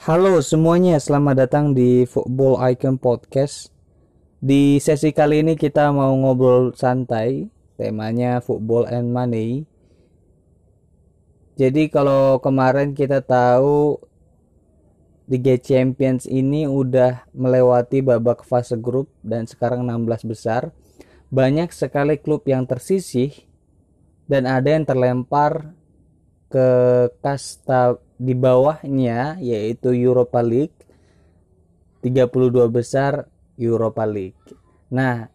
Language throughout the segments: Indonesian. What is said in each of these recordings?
Halo semuanya, selamat datang di Football Icon Podcast. Di sesi kali ini kita mau ngobrol santai, temanya football and money. Jadi kalau kemarin kita tahu Liga Champions ini udah melewati babak fase grup dan sekarang 16 besar. Banyak sekali klub yang tersisih dan ada yang terlempar ke kasta di bawahnya yaitu Europa League 32 besar Europa League. Nah,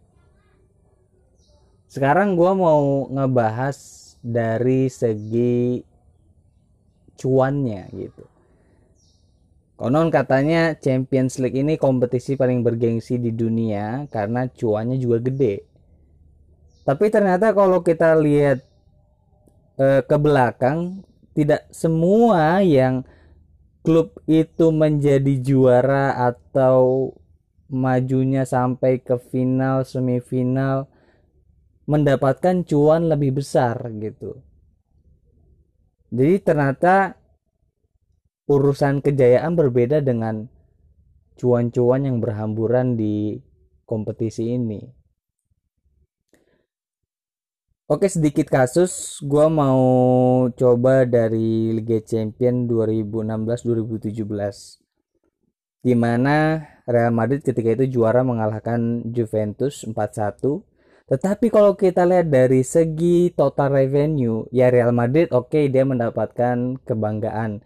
sekarang gue mau ngebahas dari segi cuannya gitu. Konon katanya Champions League ini kompetisi paling bergengsi di dunia karena cuannya juga gede. Tapi ternyata kalau kita lihat eh, ke belakang tidak semua yang klub itu menjadi juara atau majunya sampai ke final semifinal mendapatkan cuan lebih besar gitu. Jadi ternyata urusan kejayaan berbeda dengan cuan-cuan yang berhamburan di kompetisi ini. Oke sedikit kasus. Gue mau coba dari Liga Champion 2016-2017 di mana Real Madrid ketika itu juara mengalahkan Juventus 4-1 tetapi kalau kita lihat dari segi total revenue ya Real Madrid oke okay, dia mendapatkan kebanggaan.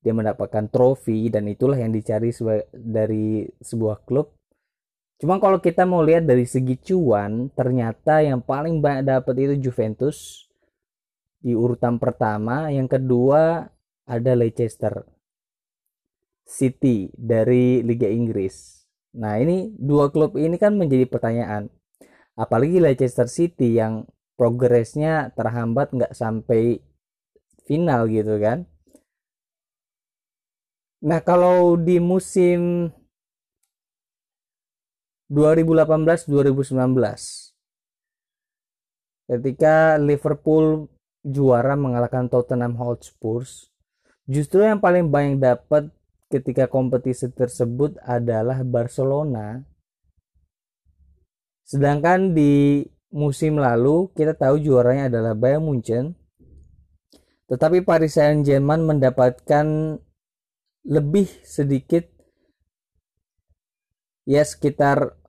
Dia mendapatkan trofi dan itulah yang dicari dari sebuah klub Cuma kalau kita mau lihat dari segi cuan, ternyata yang paling banyak dapat itu Juventus di urutan pertama, yang kedua ada Leicester City dari Liga Inggris. Nah, ini dua klub ini kan menjadi pertanyaan. Apalagi Leicester City yang progresnya terhambat nggak sampai final gitu kan. Nah, kalau di musim 2018-2019 ketika Liverpool juara mengalahkan Tottenham Hotspur justru yang paling banyak dapat ketika kompetisi tersebut adalah Barcelona. Sedangkan di musim lalu kita tahu juaranya adalah Bayern Munchen. Tetapi Paris Saint-Germain mendapatkan lebih sedikit ya sekitar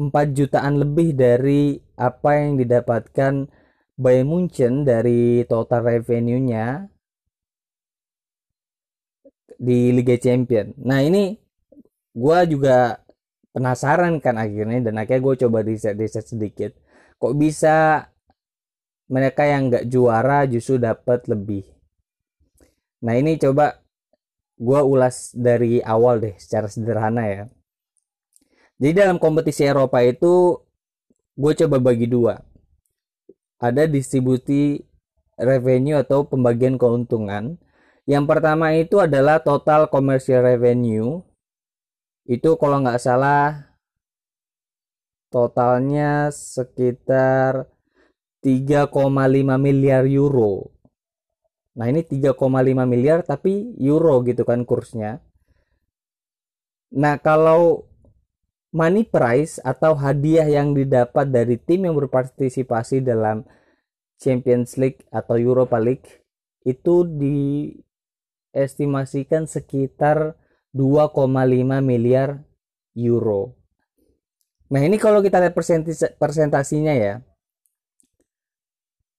4 jutaan lebih dari apa yang didapatkan Bayern Munchen dari total revenue-nya di Liga Champion. Nah ini gue juga penasaran kan akhirnya dan akhirnya gue coba riset-riset sedikit. Kok bisa mereka yang nggak juara justru dapat lebih. Nah ini coba gue ulas dari awal deh secara sederhana ya. Jadi dalam kompetisi Eropa itu gue coba bagi dua. Ada distribusi revenue atau pembagian keuntungan. Yang pertama itu adalah total commercial revenue. Itu kalau nggak salah totalnya sekitar 3,5 miliar euro. Nah ini 3,5 miliar tapi euro gitu kan kursnya. Nah kalau money prize atau hadiah yang didapat dari tim yang berpartisipasi dalam Champions League atau Europa League itu diestimasikan sekitar 2,5 miliar euro. Nah ini kalau kita lihat persentasinya ya.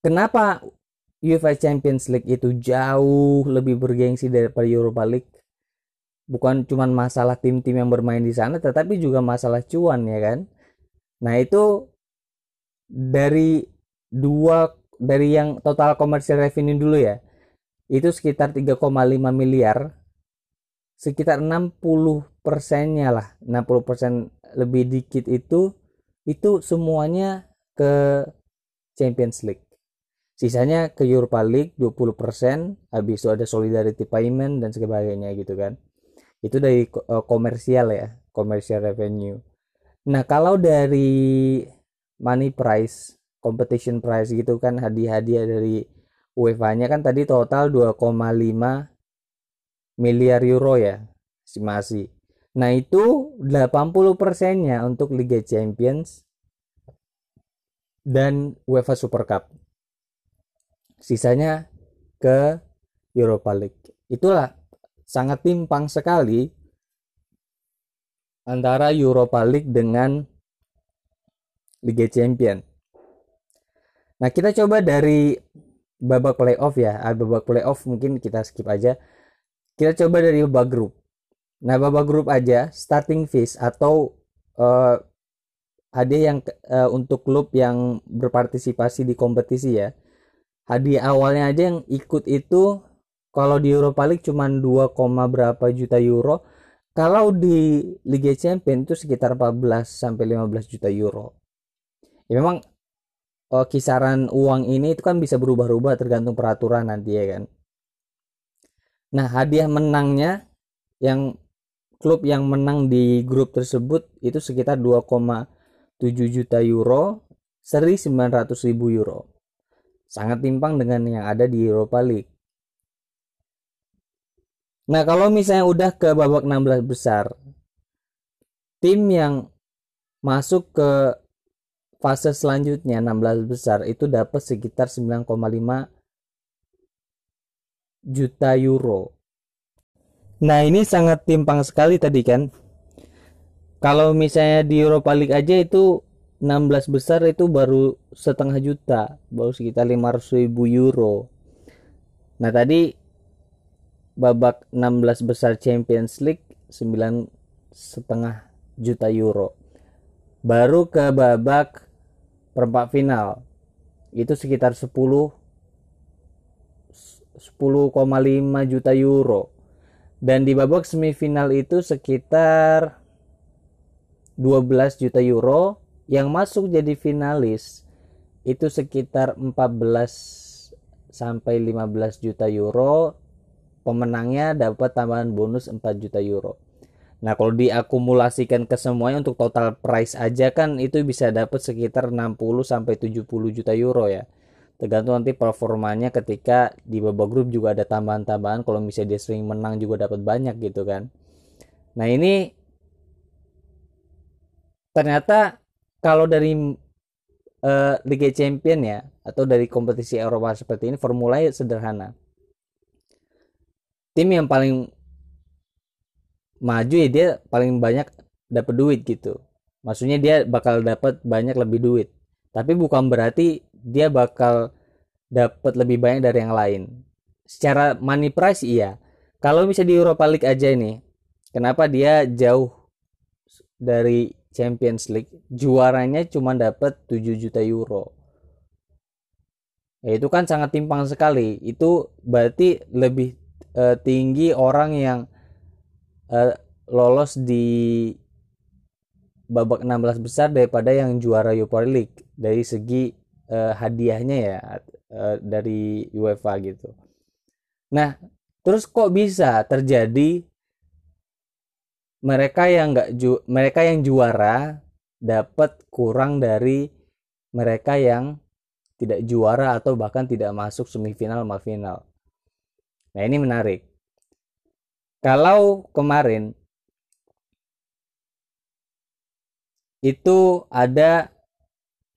Kenapa UEFA Champions League itu jauh lebih bergengsi daripada Europa League? Bukan cuma masalah tim-tim yang bermain di sana tetapi juga masalah cuan ya kan? Nah itu dari dua dari yang total komersial revenue dulu ya itu sekitar 3,5 miliar sekitar 60 persennya lah 60 persen lebih dikit itu itu semuanya ke Champions League. Sisanya ke Europa League 20 persen habis itu ada solidarity payment dan sebagainya gitu kan itu dari uh, komersial ya komersial revenue nah kalau dari money price competition price gitu kan hadiah-hadiah dari UEFA nya kan tadi total 2,5 miliar euro ya masih. Nah, itu 80 persennya untuk Liga Champions dan UEFA Super Cup. Sisanya ke Europa League. Itulah sangat timpang sekali antara Europa League dengan Liga Champion. Nah, kita coba dari babak playoff ya. Ah, babak playoff mungkin kita skip aja. Kita coba dari babak grup. Nah, babak grup aja starting fees atau uh, hadiah yang uh, untuk klub yang berpartisipasi di kompetisi ya. Hadiah awalnya aja yang ikut itu kalau di Europa League cuma 2, berapa juta euro. Kalau di Liga Champions itu sekitar 14 sampai 15 juta euro. Ya memang oh, kisaran uang ini itu kan bisa berubah-ubah tergantung peraturan nanti ya kan. Nah, hadiah menangnya yang klub yang menang di grup tersebut itu sekitar 2,7 juta euro, seri 900 ribu euro. Sangat timpang dengan yang ada di Europa League. Nah, kalau misalnya udah ke babak 16 besar, tim yang masuk ke fase selanjutnya 16 besar itu dapat sekitar 9,5 juta euro. Nah, ini sangat timpang sekali tadi kan. Kalau misalnya di Europa League aja itu 16 besar itu baru setengah juta, baru sekitar 500 ribu euro. Nah, tadi babak 16 besar Champions League 9 setengah juta euro. Baru ke babak perempat final itu sekitar 10 10,5 juta euro. Dan di babak semifinal itu sekitar 12 juta euro. Yang masuk jadi finalis itu sekitar 14 sampai 15 juta euro pemenangnya dapat tambahan bonus 4 juta euro. Nah, kalau diakumulasikan ke semuanya untuk total price aja kan itu bisa dapat sekitar 60 sampai 70 juta euro ya. Tergantung nanti performanya ketika di babak grup juga ada tambahan-tambahan kalau misalnya dia sering menang juga dapat banyak gitu kan. Nah, ini ternyata kalau dari uh, Liga Champion ya atau dari kompetisi Eropa seperti ini formulanya sederhana tim yang paling maju ya dia paling banyak dapat duit gitu. Maksudnya dia bakal dapat banyak lebih duit. Tapi bukan berarti dia bakal dapat lebih banyak dari yang lain. Secara money price iya. Kalau misalnya di Europa League aja ini kenapa dia jauh dari Champions League? Juaranya cuma dapat 7 juta euro. Ya itu kan sangat timpang sekali. Itu berarti lebih uh, tinggi orang yang uh, lolos di babak 16 besar daripada yang juara Europa League dari segi uh, hadiahnya ya uh, dari UEFA gitu. Nah, terus kok bisa terjadi mereka yang nggak ju mereka yang juara dapat kurang dari mereka yang tidak juara atau bahkan tidak masuk semifinal sama final. Nah, ini menarik. Kalau kemarin itu ada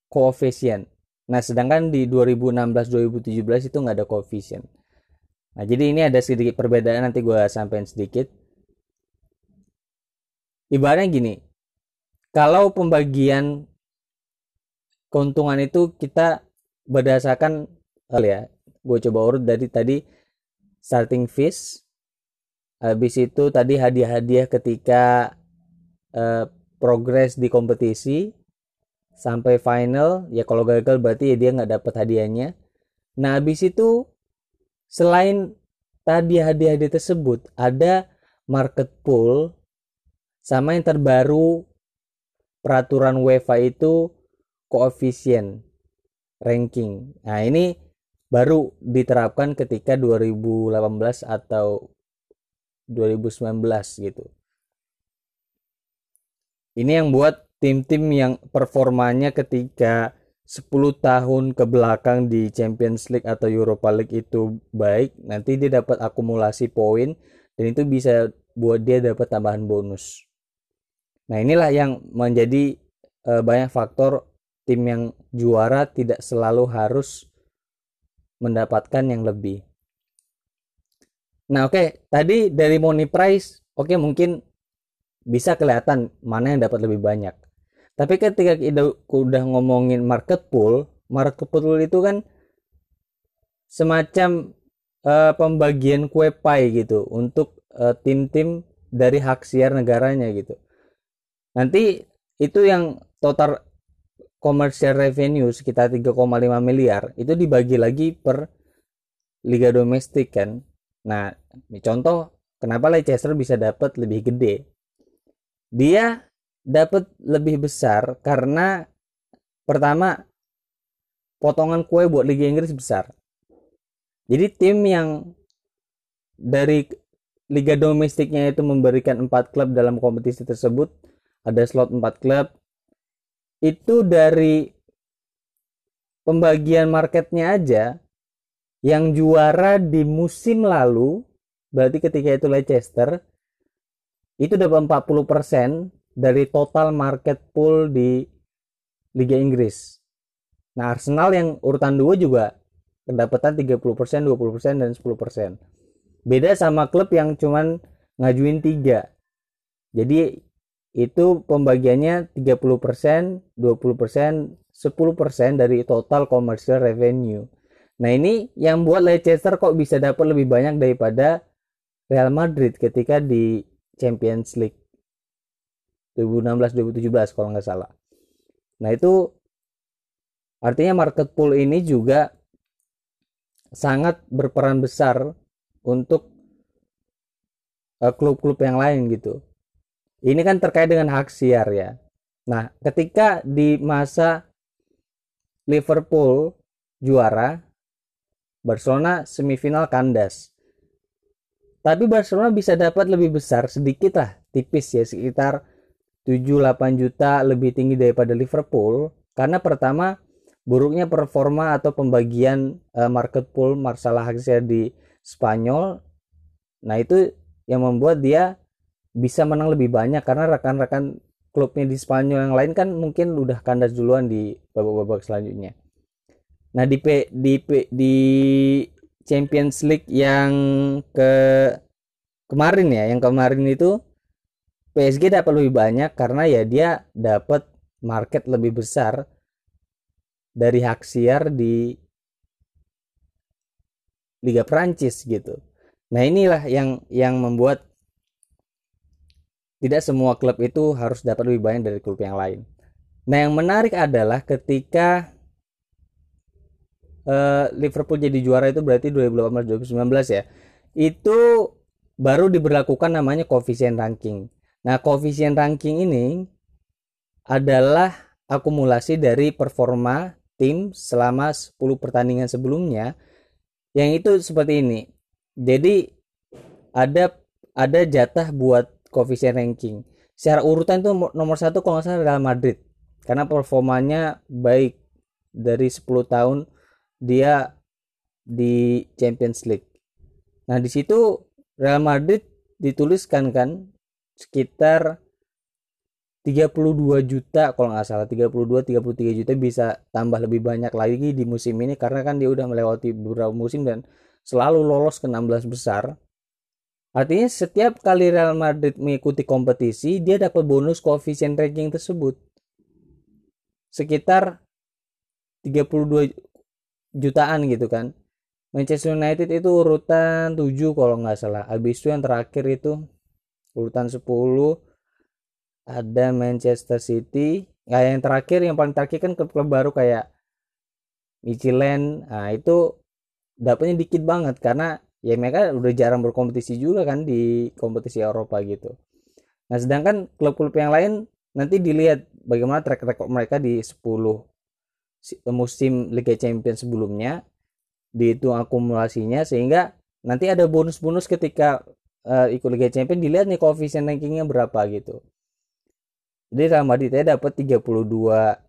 koefisien. Nah, sedangkan di 2016-2017 itu nggak ada koefisien. Nah, jadi ini ada sedikit perbedaan nanti gue sampaikan sedikit. Ibaratnya gini, kalau pembagian keuntungan itu kita berdasarkan ya, gue coba urut dari tadi starting fees habis itu tadi hadiah-hadiah ketika uh, progres di kompetisi sampai final ya kalau gagal berarti ya dia nggak dapat hadiahnya. Nah habis itu selain tadi hadiah-hadiah tersebut ada market pool sama yang terbaru peraturan UEFA itu koefisien ranking. Nah ini baru diterapkan ketika 2018 atau 2019 gitu. Ini yang buat tim-tim yang performanya ketika 10 tahun ke belakang di Champions League atau Europa League itu baik, nanti dia dapat akumulasi poin dan itu bisa buat dia dapat tambahan bonus. Nah, inilah yang menjadi uh, banyak faktor tim yang juara tidak selalu harus mendapatkan yang lebih. Nah, oke, okay. tadi dari money price, oke okay, mungkin bisa kelihatan mana yang dapat lebih banyak. Tapi ketika kita udah ngomongin market pool, market pool itu kan semacam uh, pembagian kue pie gitu untuk eh, tim-tim dari hak siar negaranya gitu. Nanti itu yang total commercial revenue sekitar 3,5 miliar itu dibagi lagi per liga domestik kan. Nah, contoh kenapa Leicester bisa dapat lebih gede. Dia dapat lebih besar karena pertama potongan kue buat Liga Inggris besar. Jadi tim yang dari liga domestiknya itu memberikan empat klub dalam kompetisi tersebut ada slot empat klub itu dari pembagian marketnya aja yang juara di musim lalu berarti ketika itu Leicester itu dapat 40% dari total market pool di Liga Inggris. Nah, Arsenal yang urutan 2 juga pendapatan 30%, 20% dan 10%. Beda sama klub yang cuman ngajuin 3. Jadi itu pembagiannya 30%, 20%, 10% dari total commercial revenue. Nah, ini yang buat Leicester kok bisa dapat lebih banyak daripada Real Madrid ketika di Champions League 2016-2017 kalau nggak salah. Nah, itu artinya market pool ini juga sangat berperan besar untuk eh, klub-klub yang lain gitu. Ini kan terkait dengan hak siar ya. Nah, ketika di masa Liverpool juara, Barcelona semifinal kandas. Tapi Barcelona bisa dapat lebih besar sedikit lah, tipis ya, sekitar 7-8 juta lebih tinggi daripada Liverpool. Karena pertama buruknya performa atau pembagian uh, market pool masalah hasil di Spanyol nah itu yang membuat dia bisa menang lebih banyak karena rekan-rekan klubnya di Spanyol yang lain kan mungkin udah kandas duluan di babak-babak selanjutnya. Nah di P, di P, di Champions League yang ke kemarin ya, yang kemarin itu PSG dapat lebih banyak karena ya dia dapat market lebih besar dari hak siar di Liga Prancis gitu. Nah inilah yang yang membuat tidak semua klub itu harus dapat lebih banyak dari klub yang lain. Nah yang menarik adalah ketika uh, Liverpool jadi juara itu berarti 2018-2019 ya. Itu baru diberlakukan namanya koefisien ranking. Nah koefisien ranking ini adalah akumulasi dari performa tim selama 10 pertandingan sebelumnya yang itu seperti ini. Jadi ada ada jatah buat koefisien ranking. Secara urutan itu nomor satu kalau nggak salah Real Madrid. Karena performanya baik. Dari 10 tahun dia di Champions League. Nah di situ Real Madrid dituliskan kan sekitar 32 juta kalau nggak salah. 32 33 juta bisa tambah lebih banyak lagi di musim ini. Karena kan dia udah melewati beberapa musim dan selalu lolos ke 16 besar artinya setiap kali Real Madrid mengikuti kompetisi dia dapat bonus koefisien ranking tersebut. Sekitar 32 jutaan gitu kan. Manchester United itu urutan 7 kalau nggak salah. Habis itu yang terakhir itu urutan 10 ada Manchester City. Ya yang terakhir yang paling terakhir kan klub-klub baru kayak Michelin nah itu dapatnya dikit banget karena ya mereka udah jarang berkompetisi juga kan di kompetisi Eropa gitu nah sedangkan klub-klub yang lain nanti dilihat bagaimana track record mereka di 10 musim Liga Champions sebelumnya dihitung akumulasinya sehingga nanti ada bonus-bonus ketika uh, ikut Liga Champions dilihat nih koefisien rankingnya berapa gitu jadi Real Madrid dapat 32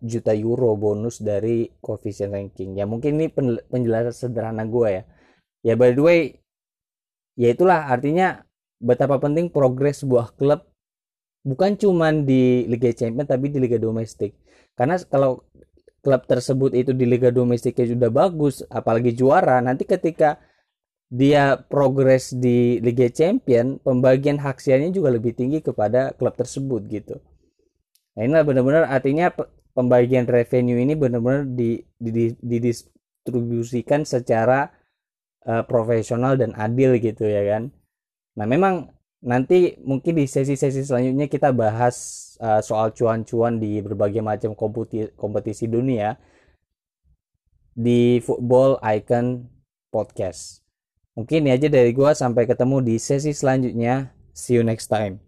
juta euro bonus dari koefisien ranking. Ya mungkin ini penjelasan sederhana gue ya. Ya by the way, ya itulah artinya betapa penting progres sebuah klub bukan cuman di Liga Champions tapi di Liga domestik. Karena kalau klub tersebut itu di liga domestiknya sudah bagus, apalagi juara, nanti ketika dia progres di Liga Champion, pembagian hak siarnya juga lebih tinggi kepada klub tersebut gitu. Nah, ini benar-benar artinya pembagian revenue ini benar-benar di, di, didistribusikan secara uh, profesional dan adil gitu ya kan. Nah, memang nanti mungkin di sesi-sesi selanjutnya kita bahas uh, soal cuan-cuan di berbagai macam kompetisi, kompetisi dunia di Football Icon Podcast. Mungkin ini aja dari gua sampai ketemu di sesi selanjutnya. See you next time.